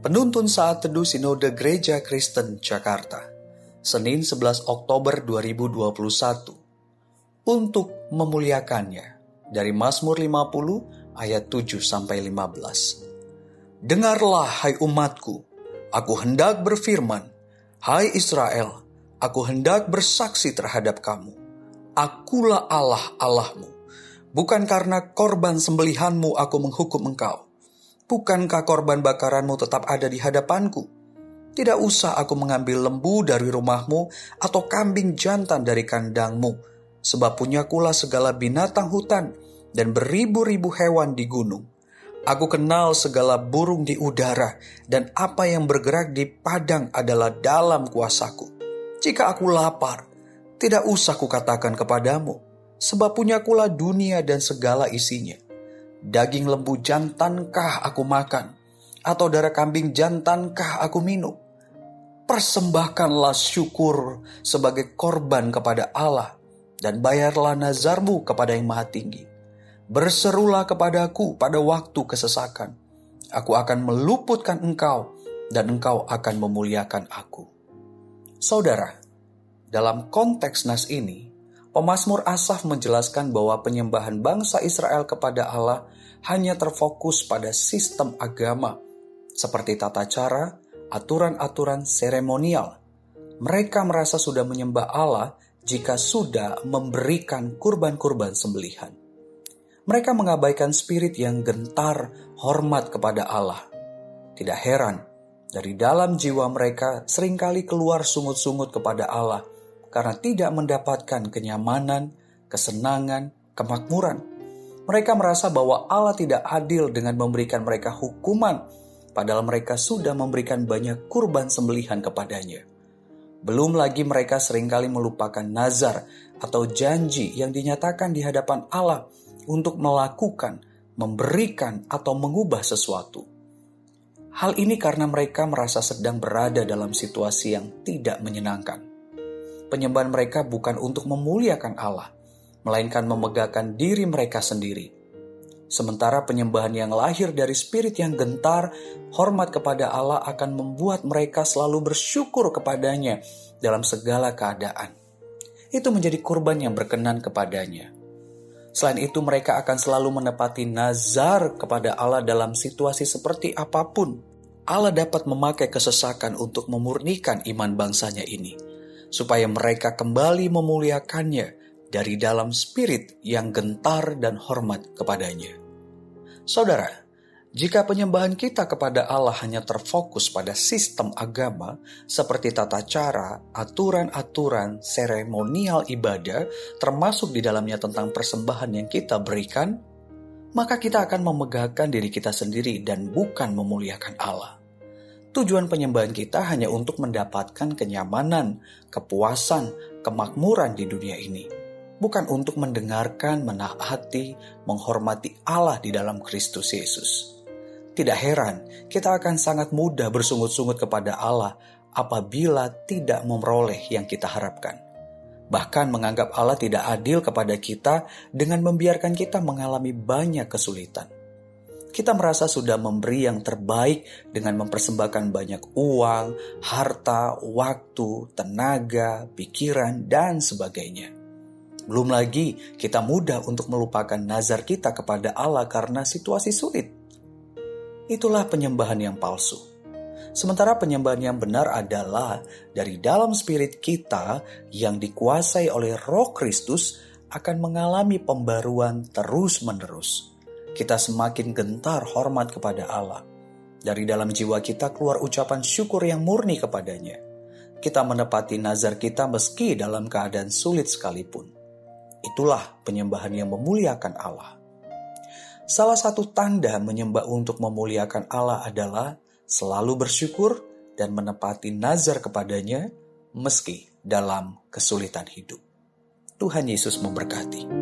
Penuntun Saat Teduh Sinode Gereja Kristen Jakarta, Senin 11 Oktober 2021. Untuk memuliakannya dari Mazmur 50 ayat 7 sampai 15. Dengarlah hai umatku, aku hendak berfirman, hai Israel, aku hendak bersaksi terhadap kamu. Akulah Allah Allahmu. Bukan karena korban sembelihanmu aku menghukum engkau Bukankah korban bakaranmu tetap ada di hadapanku? Tidak usah aku mengambil lembu dari rumahmu atau kambing jantan dari kandangmu, sebab punyakulah segala binatang hutan dan beribu-ribu hewan di gunung. Aku kenal segala burung di udara, dan apa yang bergerak di padang adalah dalam kuasaku. Jika aku lapar, tidak usah kukatakan kepadamu, sebab punyakulah dunia dan segala isinya Daging lembu jantankah aku makan? Atau darah kambing jantankah aku minum? Persembahkanlah syukur sebagai korban kepada Allah dan bayarlah nazarmu kepada yang maha tinggi. Berserulah kepadaku pada waktu kesesakan. Aku akan meluputkan engkau dan engkau akan memuliakan aku. Saudara, dalam konteks nas ini, Pemasmur Asaf menjelaskan bahwa penyembahan bangsa Israel kepada Allah hanya terfokus pada sistem agama, seperti tata cara, aturan-aturan seremonial. Mereka merasa sudah menyembah Allah jika sudah memberikan kurban-kurban sembelihan. Mereka mengabaikan spirit yang gentar hormat kepada Allah. Tidak heran, dari dalam jiwa mereka sering kali keluar sungut-sungut kepada Allah – karena tidak mendapatkan kenyamanan, kesenangan, kemakmuran. Mereka merasa bahwa Allah tidak adil dengan memberikan mereka hukuman, padahal mereka sudah memberikan banyak kurban sembelihan kepadanya. Belum lagi mereka sering kali melupakan nazar atau janji yang dinyatakan di hadapan Allah untuk melakukan, memberikan, atau mengubah sesuatu. Hal ini karena mereka merasa sedang berada dalam situasi yang tidak menyenangkan penyembahan mereka bukan untuk memuliakan Allah, melainkan memegahkan diri mereka sendiri. Sementara penyembahan yang lahir dari spirit yang gentar, hormat kepada Allah akan membuat mereka selalu bersyukur kepadanya dalam segala keadaan. Itu menjadi kurban yang berkenan kepadanya. Selain itu, mereka akan selalu menepati nazar kepada Allah dalam situasi seperti apa pun. Allah dapat memakai kesesakan untuk memurnikan iman bangsanya ini supaya mereka kembali memuliakannya dari dalam spirit yang gentar dan hormat kepadanya. Saudara, jika penyembahan kita kepada Allah hanya terfokus pada sistem agama seperti tata cara, aturan-aturan, seremonial ibadah, termasuk di dalamnya tentang persembahan yang kita berikan, maka kita akan memegahkan diri kita sendiri dan bukan memuliakan Allah. Tujuan penyembahan kita hanya untuk mendapatkan kenyamanan, kepuasan, kemakmuran di dunia ini. Bukan untuk mendengarkan, menaati, menghormati Allah di dalam Kristus Yesus. Tidak heran, kita akan sangat mudah bersungut-sungut kepada Allah apabila tidak memperoleh yang kita harapkan. Bahkan menganggap Allah tidak adil kepada kita dengan membiarkan kita mengalami banyak kesulitan kita merasa sudah memberi yang terbaik dengan mempersembahkan banyak uang, harta, waktu, tenaga, pikiran, dan sebagainya. Belum lagi kita mudah untuk melupakan nazar kita kepada Allah karena situasi sulit. Itulah penyembahan yang palsu. Sementara penyembahan yang benar adalah dari dalam spirit kita yang dikuasai oleh Roh Kristus akan mengalami pembaruan terus-menerus kita semakin gentar hormat kepada Allah. Dari dalam jiwa kita keluar ucapan syukur yang murni kepadanya. Kita menepati nazar kita meski dalam keadaan sulit sekalipun. Itulah penyembahan yang memuliakan Allah. Salah satu tanda menyembah untuk memuliakan Allah adalah selalu bersyukur dan menepati nazar kepadanya meski dalam kesulitan hidup. Tuhan Yesus memberkati.